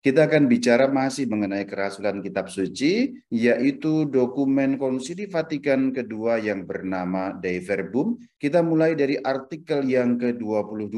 Kita akan bicara masih mengenai kerasulan kitab suci, yaitu dokumen Konsili Vatikan kedua yang bernama Dei Verbum. Kita mulai dari artikel yang ke-22.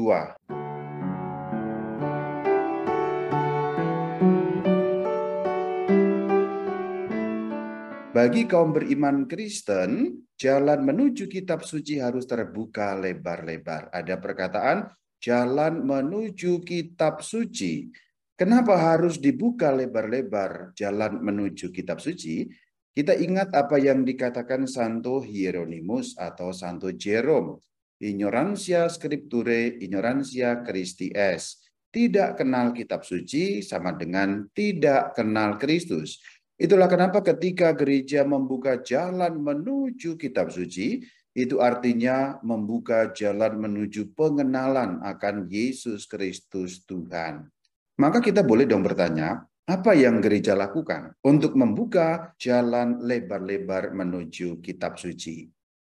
Bagi kaum beriman Kristen, jalan menuju kitab suci harus terbuka lebar-lebar. Ada perkataan jalan menuju kitab suci Kenapa harus dibuka lebar-lebar jalan menuju kitab suci? Kita ingat apa yang dikatakan Santo Hieronymus atau Santo Jerome. Ignorantia scripture, ignorantia Christi es. Tidak kenal kitab suci sama dengan tidak kenal Kristus. Itulah kenapa ketika gereja membuka jalan menuju kitab suci, itu artinya membuka jalan menuju pengenalan akan Yesus Kristus Tuhan. Maka kita boleh dong bertanya, apa yang gereja lakukan untuk membuka jalan lebar-lebar menuju kitab suci?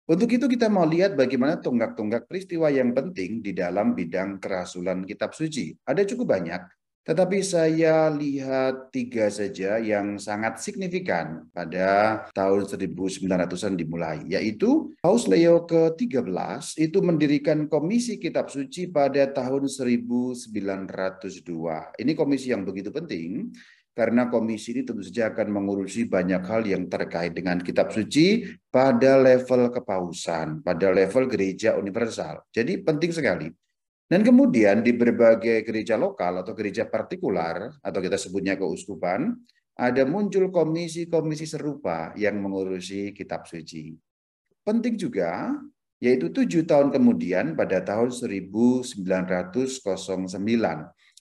Untuk itu kita mau lihat bagaimana tonggak-tonggak peristiwa yang penting di dalam bidang kerasulan kitab suci. Ada cukup banyak, tetapi saya lihat tiga saja yang sangat signifikan pada tahun 1900-an dimulai, yaitu Paus Leo ke-13 itu mendirikan Komisi Kitab Suci pada tahun 1902. Ini komisi yang begitu penting karena komisi ini tentu saja akan mengurusi banyak hal yang terkait dengan kitab suci pada level kepausan, pada level gereja universal. Jadi penting sekali. Dan kemudian di berbagai gereja lokal atau gereja partikular atau kita sebutnya keuskupan, ada muncul komisi-komisi serupa yang mengurusi kitab suci. Penting juga, yaitu tujuh tahun kemudian pada tahun 1909,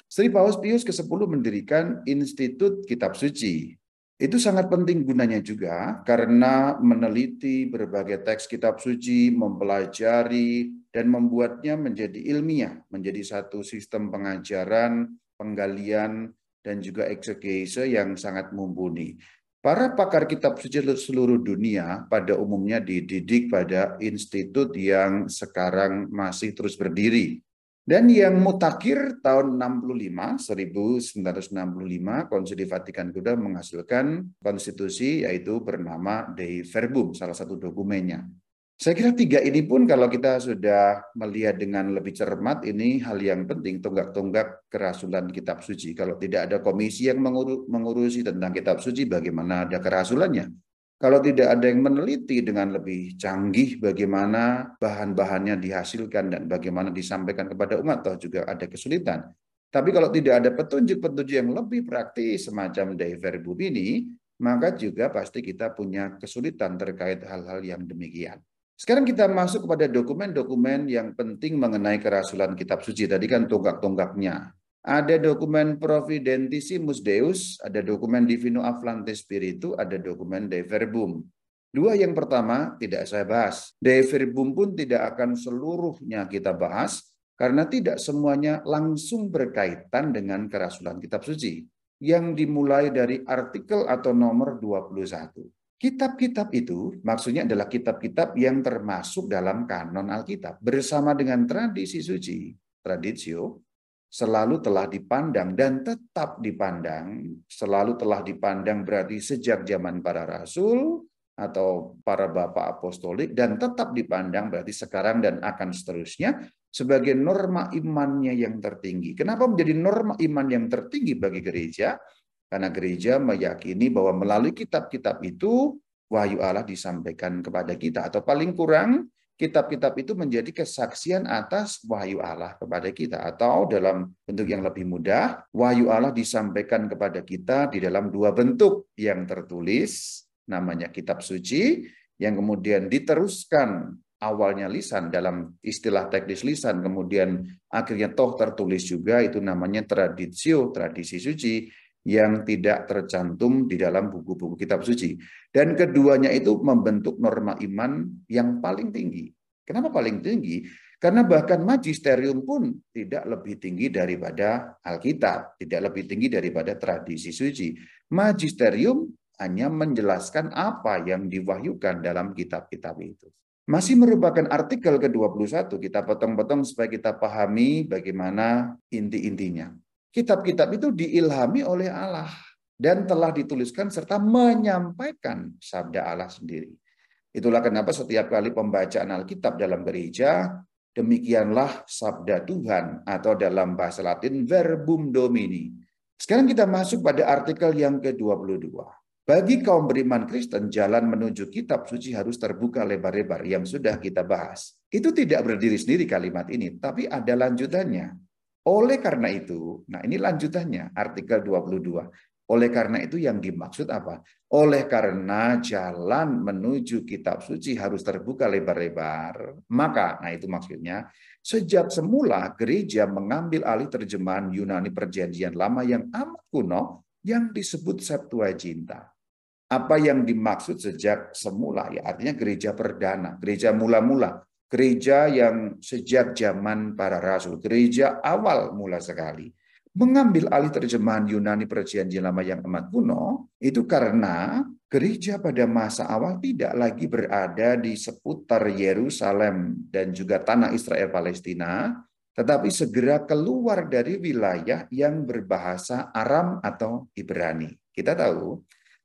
Sri Paus Pius ke-10 mendirikan Institut Kitab Suci. Itu sangat penting gunanya juga karena meneliti berbagai teks kitab suci, mempelajari, dan membuatnya menjadi ilmiah, menjadi satu sistem pengajaran, penggalian, dan juga eksegese yang sangat mumpuni. Para pakar kitab suci seluruh dunia pada umumnya dididik pada institut yang sekarang masih terus berdiri. Dan yang mutakhir tahun 65, 1965, Konsili Vatikan Kedua menghasilkan konstitusi yaitu bernama Dei Verbum, salah satu dokumennya. Saya kira tiga ini pun kalau kita sudah melihat dengan lebih cermat, ini hal yang penting, tonggak-tonggak kerasulan kitab suci. Kalau tidak ada komisi yang mengurusi tentang kitab suci, bagaimana ada kerasulannya? Kalau tidak ada yang meneliti dengan lebih canggih bagaimana bahan-bahannya dihasilkan dan bagaimana disampaikan kepada umat, atau juga ada kesulitan. Tapi kalau tidak ada petunjuk-petunjuk yang lebih praktis semacam Dei Verbum ini, maka juga pasti kita punya kesulitan terkait hal-hal yang demikian. Sekarang kita masuk kepada dokumen-dokumen yang penting mengenai kerasulan kitab suci. Tadi kan tonggak-tonggaknya. Ada dokumen Providentissimus Deus, ada dokumen Divino Afflante Spiritu, ada dokumen De Verbum. Dua yang pertama tidak saya bahas. De Verbum pun tidak akan seluruhnya kita bahas, karena tidak semuanya langsung berkaitan dengan kerasulan kitab suci. Yang dimulai dari artikel atau nomor 21. Kitab-kitab itu maksudnya adalah kitab-kitab yang termasuk dalam kanon Alkitab bersama dengan tradisi suci, tradisio, selalu telah dipandang dan tetap dipandang, selalu telah dipandang berarti sejak zaman para rasul atau para bapak apostolik dan tetap dipandang berarti sekarang dan akan seterusnya sebagai norma imannya yang tertinggi. Kenapa menjadi norma iman yang tertinggi bagi gereja? Karena gereja meyakini bahwa melalui kitab-kitab itu wahyu Allah disampaikan kepada kita. Atau paling kurang kitab-kitab itu menjadi kesaksian atas wahyu Allah kepada kita. Atau dalam bentuk yang lebih mudah, wahyu Allah disampaikan kepada kita di dalam dua bentuk yang tertulis, namanya kitab suci, yang kemudian diteruskan awalnya lisan dalam istilah teknis lisan, kemudian akhirnya toh tertulis juga, itu namanya tradisio, tradisi suci, yang tidak tercantum di dalam buku-buku kitab suci. Dan keduanya itu membentuk norma iman yang paling tinggi. Kenapa paling tinggi? Karena bahkan magisterium pun tidak lebih tinggi daripada Alkitab, tidak lebih tinggi daripada tradisi suci. Magisterium hanya menjelaskan apa yang diwahyukan dalam kitab-kitab itu. Masih merupakan artikel ke-21, kita potong-potong supaya kita pahami bagaimana inti-intinya. Kitab-kitab itu diilhami oleh Allah dan telah dituliskan serta menyampaikan sabda Allah sendiri. Itulah kenapa setiap kali pembacaan Alkitab dalam gereja, demikianlah sabda Tuhan atau dalam bahasa Latin verbum domini. Sekarang kita masuk pada artikel yang ke-22. Bagi kaum beriman Kristen, jalan menuju kitab suci harus terbuka lebar-lebar yang sudah kita bahas. Itu tidak berdiri sendiri kalimat ini, tapi ada lanjutannya. Oleh karena itu, nah ini lanjutannya, artikel 22. Oleh karena itu yang dimaksud apa? Oleh karena jalan menuju kitab suci harus terbuka lebar-lebar, maka, nah itu maksudnya, sejak semula gereja mengambil alih terjemahan Yunani perjanjian lama yang amat kuno yang disebut Septuaginta apa yang dimaksud sejak semula ya artinya gereja perdana, gereja mula-mula, gereja yang sejak zaman para rasul, gereja awal mula sekali. Mengambil alih terjemahan Yunani Perjanjian Lama yang amat kuno itu karena gereja pada masa awal tidak lagi berada di seputar Yerusalem dan juga tanah Israel Palestina, tetapi segera keluar dari wilayah yang berbahasa Aram atau Ibrani. Kita tahu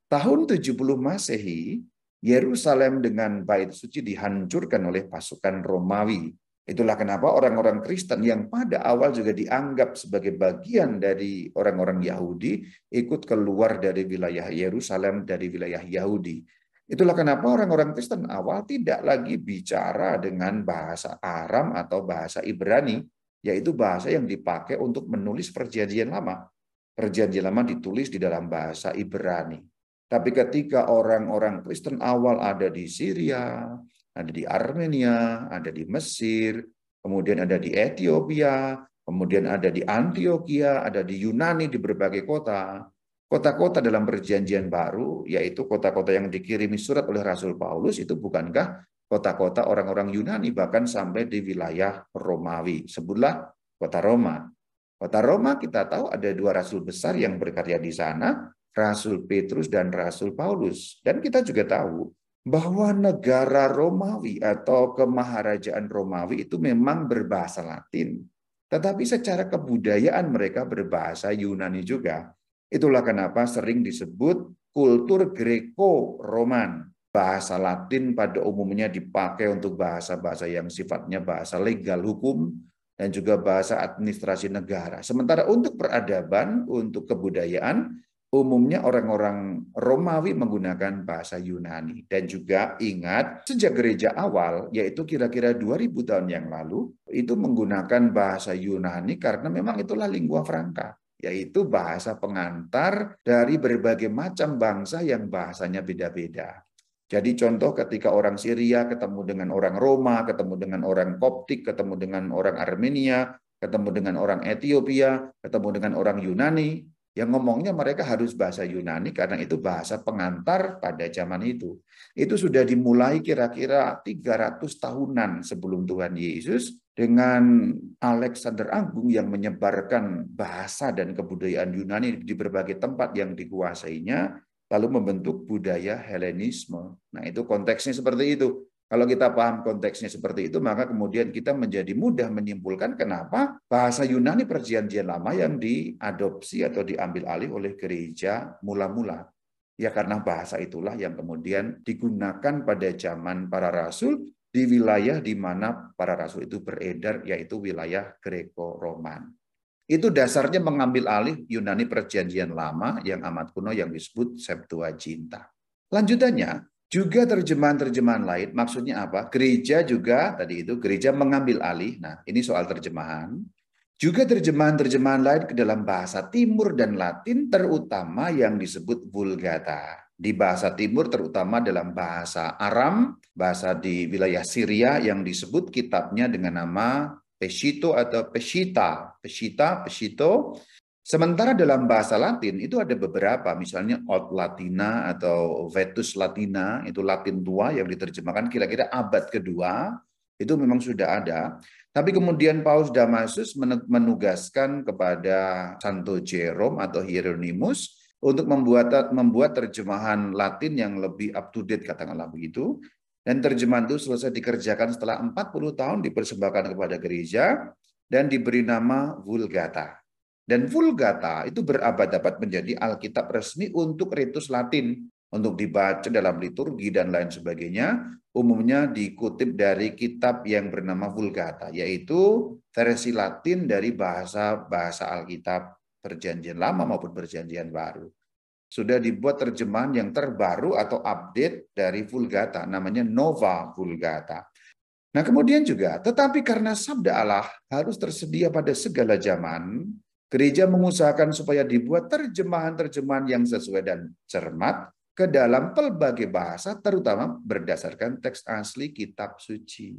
Tahun 70 Masehi, Yerusalem dengan bait suci dihancurkan oleh pasukan Romawi. Itulah kenapa orang-orang Kristen yang pada awal juga dianggap sebagai bagian dari orang-orang Yahudi ikut keluar dari wilayah Yerusalem dari wilayah Yahudi. Itulah kenapa orang-orang Kristen awal tidak lagi bicara dengan bahasa Aram atau bahasa Ibrani, yaitu bahasa yang dipakai untuk menulis perjanjian lama. Perjanjian lama ditulis di dalam bahasa Ibrani. Tapi ketika orang-orang Kristen awal ada di Syria, ada di Armenia, ada di Mesir, kemudian ada di Ethiopia, kemudian ada di Antioquia, ada di Yunani, di berbagai kota. Kota-kota dalam perjanjian baru, yaitu kota-kota yang dikirimi surat oleh Rasul Paulus, itu bukankah kota-kota orang-orang Yunani, bahkan sampai di wilayah Romawi. Sebutlah kota Roma. Kota Roma kita tahu ada dua rasul besar yang berkarya di sana, Rasul Petrus dan Rasul Paulus. Dan kita juga tahu bahwa negara Romawi atau kemaharajaan Romawi itu memang berbahasa Latin. Tetapi secara kebudayaan mereka berbahasa Yunani juga. Itulah kenapa sering disebut kultur Greco-Roman. Bahasa Latin pada umumnya dipakai untuk bahasa-bahasa yang sifatnya bahasa legal hukum dan juga bahasa administrasi negara. Sementara untuk peradaban, untuk kebudayaan, umumnya orang-orang Romawi menggunakan bahasa Yunani. Dan juga ingat, sejak gereja awal, yaitu kira-kira 2000 tahun yang lalu, itu menggunakan bahasa Yunani karena memang itulah lingua franca, yaitu bahasa pengantar dari berbagai macam bangsa yang bahasanya beda-beda. Jadi contoh ketika orang Syria ketemu dengan orang Roma, ketemu dengan orang Koptik, ketemu dengan orang Armenia, ketemu dengan orang Ethiopia, ketemu dengan orang Yunani, yang ngomongnya mereka harus bahasa Yunani karena itu bahasa pengantar pada zaman itu. Itu sudah dimulai kira-kira 300 tahunan sebelum Tuhan Yesus dengan Alexander Agung yang menyebarkan bahasa dan kebudayaan Yunani di berbagai tempat yang dikuasainya lalu membentuk budaya Helenisme. Nah, itu konteksnya seperti itu. Kalau kita paham konteksnya seperti itu, maka kemudian kita menjadi mudah menyimpulkan kenapa bahasa Yunani perjanjian lama yang diadopsi atau diambil alih oleh gereja mula-mula. Ya karena bahasa itulah yang kemudian digunakan pada zaman para rasul di wilayah di mana para rasul itu beredar, yaitu wilayah Greco-Roman. Itu dasarnya mengambil alih Yunani perjanjian lama yang amat kuno yang disebut Septuaginta. Lanjutannya, juga terjemahan-terjemahan lain, maksudnya apa? Gereja juga, tadi itu, gereja mengambil alih. Nah, ini soal terjemahan. Juga terjemahan-terjemahan lain ke dalam bahasa Timur dan Latin, terutama yang disebut Vulgata. Di bahasa Timur, terutama dalam bahasa Aram, bahasa di wilayah Syria yang disebut kitabnya dengan nama Pesito atau Pesita. Pesita, Pesito, Sementara dalam bahasa Latin itu ada beberapa, misalnya Old Latina atau Vetus Latina, itu Latin tua yang diterjemahkan kira-kira abad kedua, itu memang sudah ada. Tapi kemudian Paus Damasus menugaskan kepada Santo Jerome atau Hieronymus untuk membuat membuat terjemahan Latin yang lebih up to date katakanlah begitu. Dan terjemahan itu selesai dikerjakan setelah 40 tahun dipersembahkan kepada gereja dan diberi nama Vulgata. Dan Vulgata itu berabad-abad menjadi Alkitab resmi untuk ritus Latin, untuk dibaca dalam liturgi dan lain sebagainya, umumnya dikutip dari kitab yang bernama Vulgata, yaitu versi Latin dari bahasa-bahasa Alkitab Perjanjian Lama maupun Perjanjian Baru. Sudah dibuat terjemahan yang terbaru atau update dari Vulgata, namanya Nova Vulgata. Nah kemudian juga, tetapi karena sabda Allah harus tersedia pada segala zaman, Gereja mengusahakan supaya dibuat terjemahan-terjemahan yang sesuai dan cermat ke dalam pelbagai bahasa, terutama berdasarkan teks asli kitab suci.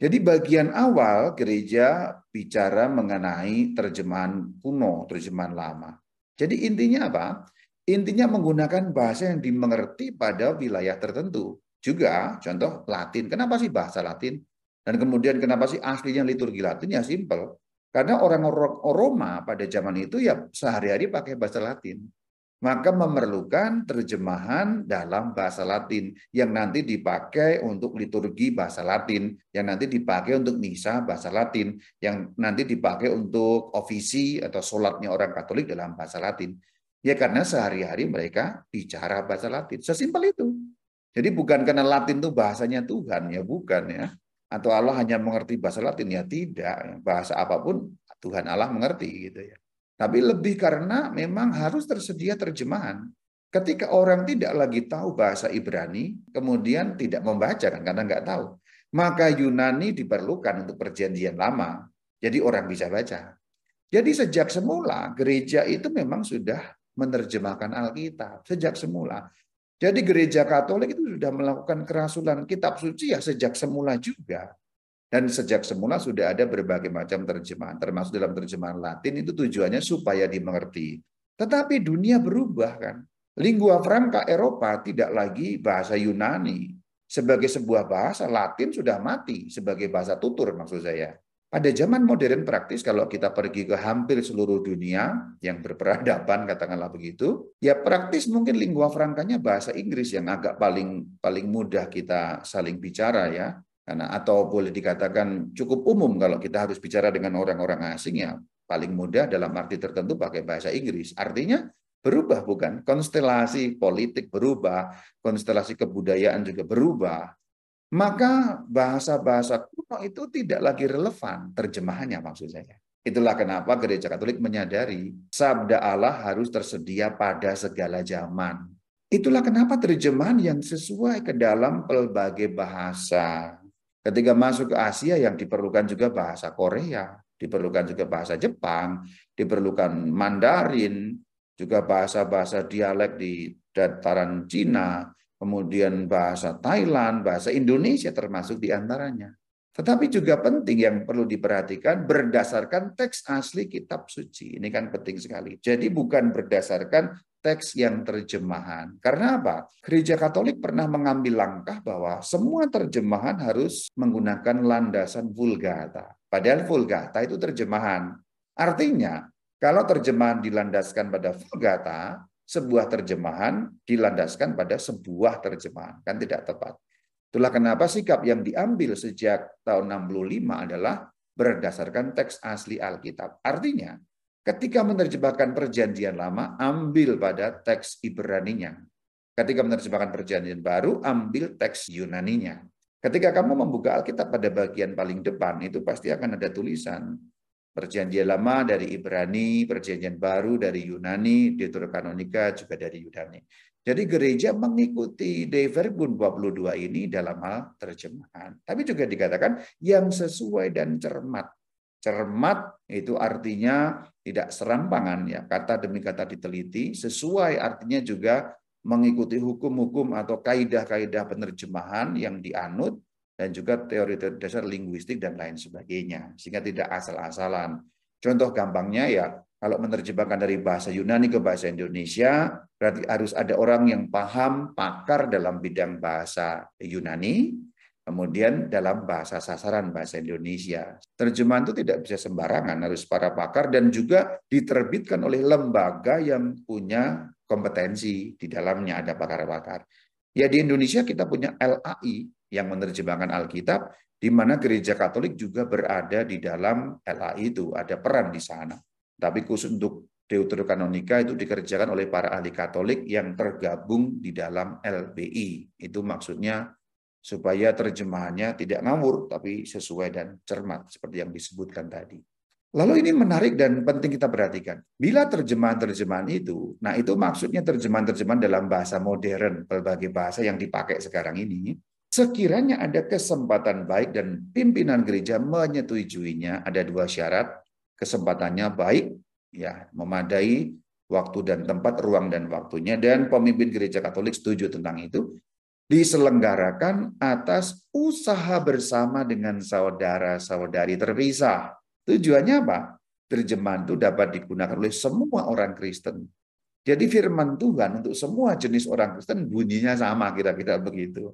Jadi bagian awal gereja bicara mengenai terjemahan kuno, terjemahan lama. Jadi intinya apa? Intinya menggunakan bahasa yang dimengerti pada wilayah tertentu. Juga contoh Latin. Kenapa sih bahasa Latin? Dan kemudian kenapa sih aslinya liturgi Latin? Ya simpel karena orang-orang Roma pada zaman itu ya sehari-hari pakai bahasa Latin. Maka memerlukan terjemahan dalam bahasa Latin yang nanti dipakai untuk liturgi bahasa Latin, yang nanti dipakai untuk misa bahasa Latin, yang nanti dipakai untuk ofisi atau sholatnya orang Katolik dalam bahasa Latin. Ya karena sehari-hari mereka bicara bahasa Latin. Sesimpel itu. Jadi bukan karena Latin itu bahasanya Tuhan, ya bukan ya atau Allah hanya mengerti bahasa Latin? Ya tidak. Bahasa apa pun Tuhan Allah mengerti gitu ya. Tapi lebih karena memang harus tersedia terjemahan. Ketika orang tidak lagi tahu bahasa Ibrani kemudian tidak membaca kan karena nggak tahu maka Yunani diperlukan untuk perjanjian lama. Jadi orang bisa baca. Jadi sejak semula gereja itu memang sudah menerjemahkan Alkitab. Sejak semula jadi gereja Katolik itu sudah melakukan kerasulan kitab suci ya sejak semula juga. Dan sejak semula sudah ada berbagai macam terjemahan, termasuk dalam terjemahan Latin itu tujuannya supaya dimengerti. Tetapi dunia berubah kan. Lingua franca Eropa tidak lagi bahasa Yunani. Sebagai sebuah bahasa Latin sudah mati sebagai bahasa tutur maksud saya. Pada zaman modern praktis, kalau kita pergi ke hampir seluruh dunia yang berperadaban, katakanlah begitu, ya praktis mungkin lingua frankanya bahasa Inggris yang agak paling paling mudah kita saling bicara ya. Karena atau boleh dikatakan cukup umum kalau kita harus bicara dengan orang-orang asing ya paling mudah dalam arti tertentu pakai bahasa Inggris. Artinya berubah bukan? Konstelasi politik berubah, konstelasi kebudayaan juga berubah, maka bahasa-bahasa kuno itu tidak lagi relevan terjemahannya maksud saya. Itulah kenapa gereja Katolik menyadari sabda Allah harus tersedia pada segala zaman. Itulah kenapa terjemahan yang sesuai ke dalam pelbagai bahasa. Ketika masuk ke Asia yang diperlukan juga bahasa Korea, diperlukan juga bahasa Jepang, diperlukan Mandarin, juga bahasa-bahasa dialek di dataran Cina, kemudian bahasa Thailand, bahasa Indonesia termasuk di antaranya. Tetapi juga penting yang perlu diperhatikan berdasarkan teks asli kitab suci. Ini kan penting sekali. Jadi bukan berdasarkan teks yang terjemahan. Karena apa? Gereja Katolik pernah mengambil langkah bahwa semua terjemahan harus menggunakan landasan Vulgata. Padahal Vulgata itu terjemahan. Artinya, kalau terjemahan dilandaskan pada Vulgata, sebuah terjemahan dilandaskan pada sebuah terjemahan. Kan tidak tepat. Itulah kenapa sikap yang diambil sejak tahun 65 adalah berdasarkan teks asli Alkitab. Artinya, ketika menerjemahkan perjanjian lama, ambil pada teks Ibraninya. Ketika menerjemahkan perjanjian baru, ambil teks Yunaninya. Ketika kamu membuka Alkitab pada bagian paling depan, itu pasti akan ada tulisan Perjanjian lama dari Ibrani, perjanjian baru dari Yunani, Deuterokanonika juga dari Yunani. Jadi gereja mengikuti De Verbum 22 ini dalam hal terjemahan. Tapi juga dikatakan yang sesuai dan cermat. Cermat itu artinya tidak serampangan ya, kata demi kata diteliti, sesuai artinya juga mengikuti hukum-hukum atau kaidah-kaidah penerjemahan yang dianut dan juga teori dasar linguistik dan lain sebagainya sehingga tidak asal-asalan. Contoh gampangnya ya kalau menerjemahkan dari bahasa Yunani ke bahasa Indonesia berarti harus ada orang yang paham pakar dalam bidang bahasa Yunani kemudian dalam bahasa sasaran bahasa Indonesia. Terjemahan itu tidak bisa sembarangan, harus para pakar dan juga diterbitkan oleh lembaga yang punya kompetensi di dalamnya ada pakar-pakar. Ya di Indonesia kita punya LAI yang menerjemahkan Alkitab, di mana gereja Katolik juga berada di dalam LAI itu, ada peran di sana. Tapi khusus untuk Deuterokanonika itu dikerjakan oleh para ahli Katolik yang tergabung di dalam LBI. Itu maksudnya supaya terjemahannya tidak ngawur tapi sesuai dan cermat seperti yang disebutkan tadi. Lalu ini menarik dan penting kita perhatikan. Bila terjemahan-terjemahan itu, nah itu maksudnya terjemahan-terjemahan dalam bahasa modern, berbagai bahasa yang dipakai sekarang ini, sekiranya ada kesempatan baik dan pimpinan gereja menyetujuinya, ada dua syarat, kesempatannya baik, ya memadai waktu dan tempat, ruang dan waktunya, dan pemimpin gereja Katolik setuju tentang itu, diselenggarakan atas usaha bersama dengan saudara-saudari terpisah Tujuannya apa? Terjemahan itu dapat digunakan oleh semua orang Kristen. Jadi firman Tuhan untuk semua jenis orang Kristen bunyinya sama kira-kira begitu.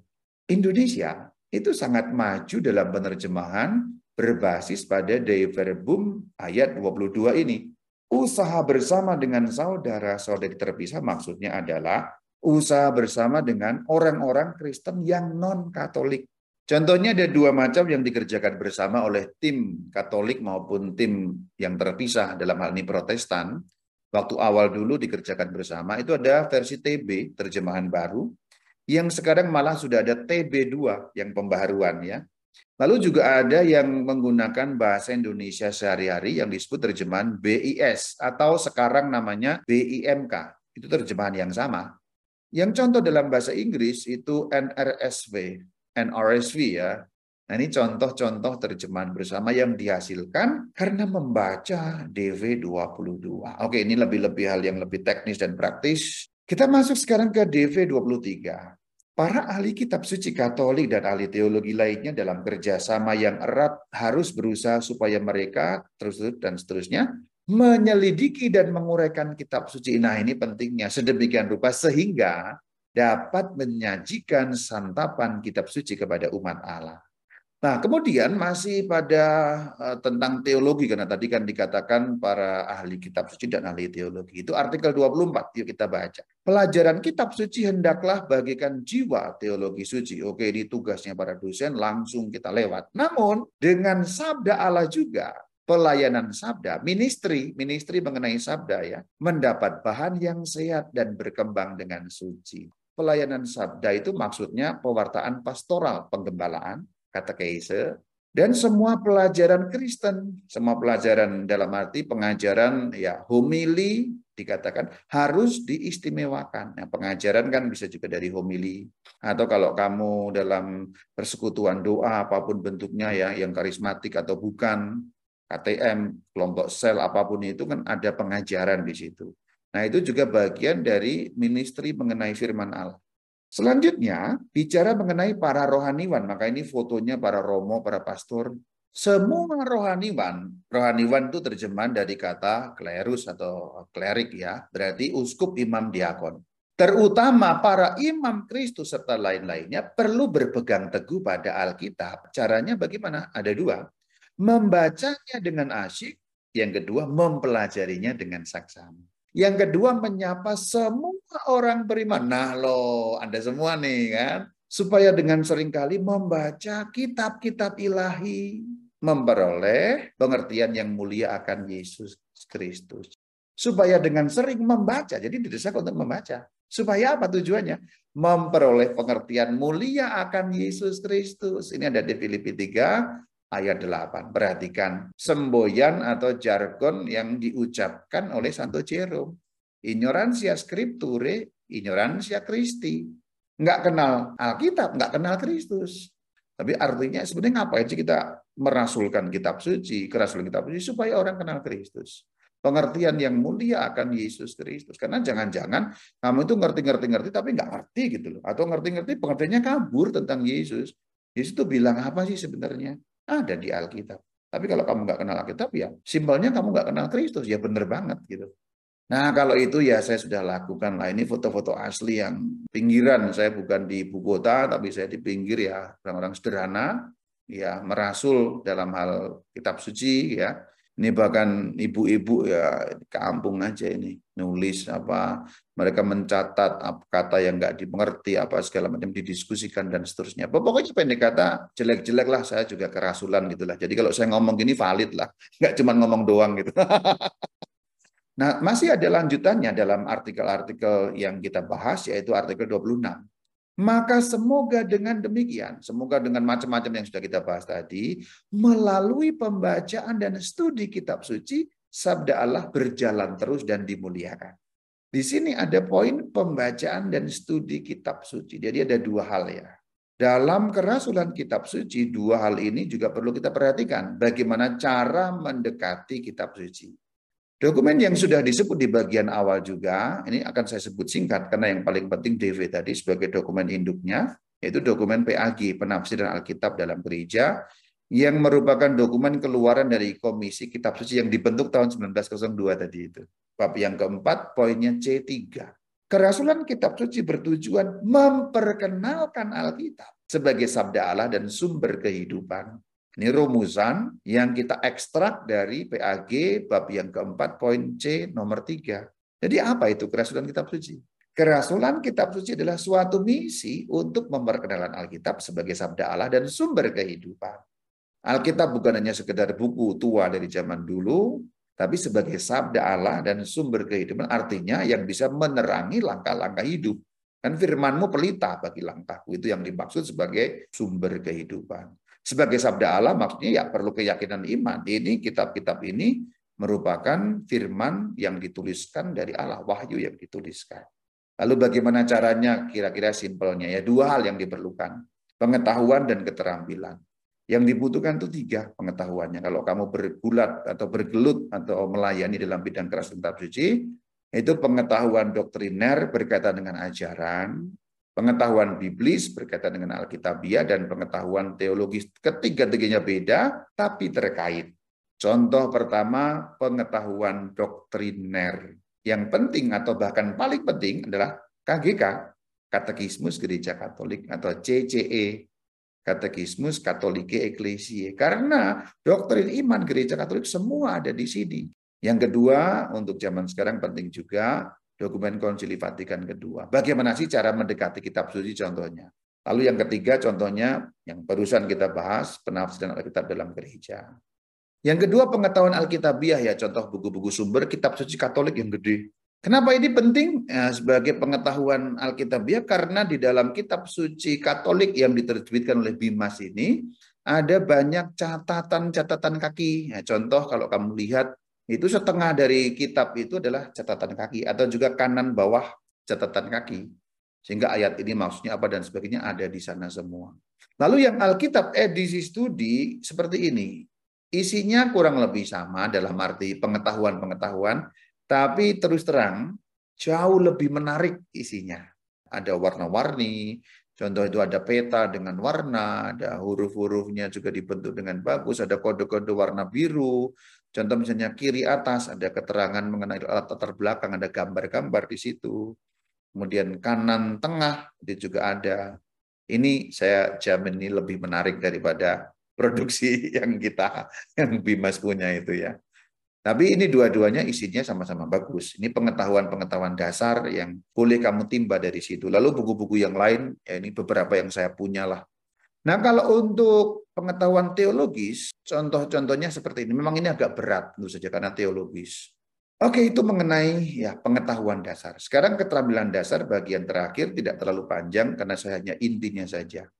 Indonesia itu sangat maju dalam penerjemahan berbasis pada Dei Verbum ayat 22 ini. Usaha bersama dengan saudara-saudari terpisah maksudnya adalah usaha bersama dengan orang-orang Kristen yang non-Katolik. Contohnya ada dua macam yang dikerjakan bersama oleh tim Katolik maupun tim yang terpisah dalam hal ini Protestan. Waktu awal dulu dikerjakan bersama itu ada versi TB terjemahan baru yang sekarang malah sudah ada TB2 yang pembaharuan ya. Lalu juga ada yang menggunakan bahasa Indonesia sehari-hari yang disebut terjemahan BIS atau sekarang namanya BIMK. Itu terjemahan yang sama. Yang contoh dalam bahasa Inggris itu NRSV NRSV ya. Nah ini contoh-contoh terjemahan bersama yang dihasilkan karena membaca DV22. Oke ini lebih-lebih hal yang lebih teknis dan praktis. Kita masuk sekarang ke DV23. Para ahli kitab suci Katolik dan ahli teologi lainnya dalam kerjasama yang erat harus berusaha supaya mereka terus dan seterusnya menyelidiki dan menguraikan kitab suci. Nah ini pentingnya sedemikian rupa sehingga dapat menyajikan santapan kitab suci kepada umat Allah. Nah, kemudian masih pada uh, tentang teologi karena tadi kan dikatakan para ahli kitab suci dan ahli teologi. Itu artikel 24 yuk kita baca. Pelajaran kitab suci hendaklah bagikan jiwa teologi suci. Oke, ini tugasnya para dosen langsung kita lewat. Namun dengan sabda Allah juga pelayanan sabda, ministry, ministry mengenai sabda ya, mendapat bahan yang sehat dan berkembang dengan suci pelayanan sabda itu maksudnya pewartaan pastoral, penggembalaan, kata keise, dan semua pelajaran Kristen, semua pelajaran dalam arti pengajaran ya homili dikatakan harus diistimewakan. Nah, pengajaran kan bisa juga dari homili atau kalau kamu dalam persekutuan doa apa pun bentuknya ya yang karismatik atau bukan KTM, kelompok sel apa pun itu kan ada pengajaran di situ. Nah, itu juga bagian dari ministry mengenai firman Allah. Selanjutnya, bicara mengenai para rohaniwan. Maka ini fotonya para romo, para pastor. Semua rohaniwan, rohaniwan itu terjemahan dari kata klerus atau klerik ya, berarti uskup, imam, diakon. Terutama para imam Kristus serta lain-lainnya perlu berpegang teguh pada Alkitab. Caranya bagaimana? Ada dua. Membacanya dengan asyik, yang kedua mempelajarinya dengan saksama. Yang kedua menyapa semua orang beriman. Nah loh, Anda semua nih kan. Supaya dengan sering kali membaca kitab-kitab ilahi. Memperoleh pengertian yang mulia akan Yesus Kristus. Supaya dengan sering membaca. Jadi didesak untuk membaca. Supaya apa tujuannya? Memperoleh pengertian mulia akan Yesus Kristus. Ini ada di Filipi 3 ayat 8. Perhatikan semboyan atau jargon yang diucapkan oleh Santo Jerome. Ignoransia scripture, ignoransia Christi. Enggak kenal Alkitab, enggak kenal Kristus. Tapi artinya sebenarnya ngapain sih kita merasulkan kitab suci, kerasulan kitab suci supaya orang kenal Kristus. Pengertian yang mulia akan Yesus Kristus. Karena jangan-jangan kamu itu ngerti-ngerti-ngerti tapi nggak ngerti gitu loh. Atau ngerti-ngerti pengertiannya kabur tentang Yesus. Yesus itu bilang apa sih sebenarnya? Ada di Alkitab. Tapi kalau kamu nggak kenal Alkitab ya simbolnya kamu nggak kenal Kristus. Ya benar banget gitu. Nah kalau itu ya saya sudah lakukan lah. Ini foto-foto asli yang pinggiran. Saya bukan di ibu kota tapi saya di pinggir ya. Orang-orang sederhana ya merasul dalam hal kitab suci ya ini bahkan ibu-ibu ya kampung aja ini nulis apa mereka mencatat kata yang nggak dimengerti apa segala macam didiskusikan dan seterusnya. Pokoknya pendek kata jelek-jelek lah saya juga kerasulan gitulah. Jadi kalau saya ngomong gini valid lah, nggak cuma ngomong doang gitu. Nah, masih ada lanjutannya dalam artikel-artikel yang kita bahas, yaitu artikel 26. Maka semoga dengan demikian, semoga dengan macam-macam yang sudah kita bahas tadi, melalui pembacaan dan studi kitab suci, sabda Allah berjalan terus dan dimuliakan. Di sini ada poin pembacaan dan studi kitab suci. Jadi ada dua hal ya. Dalam kerasulan kitab suci, dua hal ini juga perlu kita perhatikan. Bagaimana cara mendekati kitab suci. Dokumen yang sudah disebut di bagian awal juga, ini akan saya sebut singkat karena yang paling penting DV tadi sebagai dokumen induknya, yaitu dokumen PAG, Penafsiran Alkitab dalam Gereja, yang merupakan dokumen keluaran dari Komisi Kitab Suci yang dibentuk tahun 1902 tadi itu. Bab yang keempat, poinnya C3. Kerasulan Kitab Suci bertujuan memperkenalkan Alkitab sebagai sabda Allah dan sumber kehidupan ini rumusan yang kita ekstrak dari PAG bab yang keempat poin C nomor tiga. Jadi apa itu kerasulan kitab suci? Kerasulan kitab suci adalah suatu misi untuk memperkenalkan Alkitab sebagai sabda Allah dan sumber kehidupan. Alkitab bukan hanya sekedar buku tua dari zaman dulu, tapi sebagai sabda Allah dan sumber kehidupan artinya yang bisa menerangi langkah-langkah hidup. Kan firmanmu pelita bagi langkahku itu yang dimaksud sebagai sumber kehidupan. Sebagai sabda Allah maksudnya ya perlu keyakinan iman. Ini kitab-kitab ini merupakan firman yang dituliskan dari Allah, wahyu yang dituliskan. Lalu bagaimana caranya? Kira-kira simpelnya ya dua hal yang diperlukan. Pengetahuan dan keterampilan. Yang dibutuhkan itu tiga pengetahuannya. Kalau kamu bergulat atau bergelut atau melayani dalam bidang keras kitab suci, itu pengetahuan doktriner berkaitan dengan ajaran, Pengetahuan biblis berkaitan dengan Alkitabiah dan pengetahuan teologis ketiga-tiganya beda tapi terkait. Contoh pertama, pengetahuan doktriner. Yang penting atau bahkan paling penting adalah KGK, Katekismus Gereja Katolik atau CCE, Katekismus Katolike Ecclesiae. Karena doktrin iman Gereja Katolik semua ada di sini. Yang kedua, untuk zaman sekarang penting juga dokumen konsili Vatikan kedua. Bagaimana sih cara mendekati kitab suci contohnya? Lalu yang ketiga contohnya yang barusan kita bahas penafsiran Alkitab dalam gereja. Yang kedua pengetahuan Alkitabiah ya contoh buku-buku sumber kitab suci Katolik yang gede. Kenapa ini penting ya, sebagai pengetahuan Alkitabiah? Karena di dalam kitab suci Katolik yang diterbitkan oleh Bimas ini ada banyak catatan-catatan kaki. Ya, contoh kalau kamu lihat itu setengah dari kitab itu adalah catatan kaki atau juga kanan bawah catatan kaki. Sehingga ayat ini maksudnya apa dan sebagainya ada di sana semua. Lalu yang Alkitab edisi studi seperti ini. Isinya kurang lebih sama dalam arti pengetahuan-pengetahuan, tapi terus terang jauh lebih menarik isinya. Ada warna-warni, contoh itu ada peta dengan warna, ada huruf-hurufnya juga dibentuk dengan bagus, ada kode-kode warna biru, Contoh misalnya kiri atas ada keterangan mengenai latar belakang, ada gambar-gambar di situ. Kemudian kanan tengah itu juga ada. Ini saya jamin ini lebih menarik daripada produksi yang kita yang Bimas punya itu ya. Tapi ini dua-duanya isinya sama-sama bagus. Ini pengetahuan-pengetahuan dasar yang boleh kamu timba dari situ. Lalu buku-buku yang lain, ya ini beberapa yang saya punya lah. Nah kalau untuk pengetahuan teologis, contoh-contohnya seperti ini. Memang ini agak berat tentu saja karena teologis. Oke, itu mengenai ya pengetahuan dasar. Sekarang keterampilan dasar bagian terakhir tidak terlalu panjang karena saya hanya intinya saja.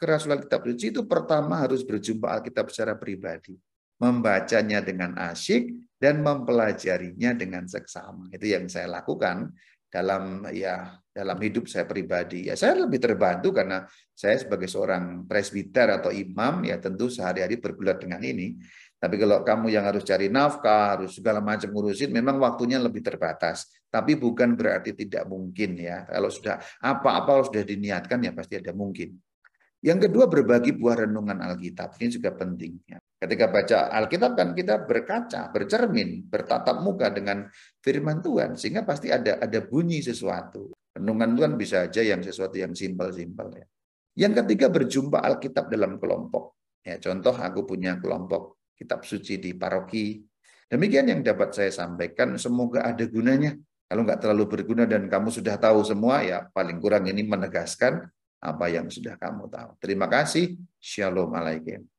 Kerasulan kitab suci itu pertama harus berjumpa Alkitab secara pribadi, membacanya dengan asyik dan mempelajarinya dengan seksama. Itu yang saya lakukan dalam ya dalam hidup saya pribadi. Ya saya lebih terbantu karena saya sebagai seorang presbiter atau imam ya tentu sehari-hari bergulat dengan ini. Tapi kalau kamu yang harus cari nafkah, harus segala macam ngurusin, memang waktunya lebih terbatas. Tapi bukan berarti tidak mungkin ya. Kalau sudah apa-apa sudah diniatkan ya pasti ada mungkin. Yang kedua berbagi buah renungan Alkitab. Ini juga penting. Ya. Ketika baca Alkitab kan kita berkaca, bercermin, bertatap muka dengan firman Tuhan sehingga pasti ada ada bunyi sesuatu. Renungan Tuhan bisa aja yang sesuatu yang simpel-simpel ya. Yang ketiga berjumpa Alkitab dalam kelompok. Ya, contoh aku punya kelompok kitab suci di paroki. Demikian yang dapat saya sampaikan. Semoga ada gunanya. Kalau nggak terlalu berguna dan kamu sudah tahu semua, ya paling kurang ini menegaskan apa yang sudah kamu tahu. Terima kasih. Shalom alaikum.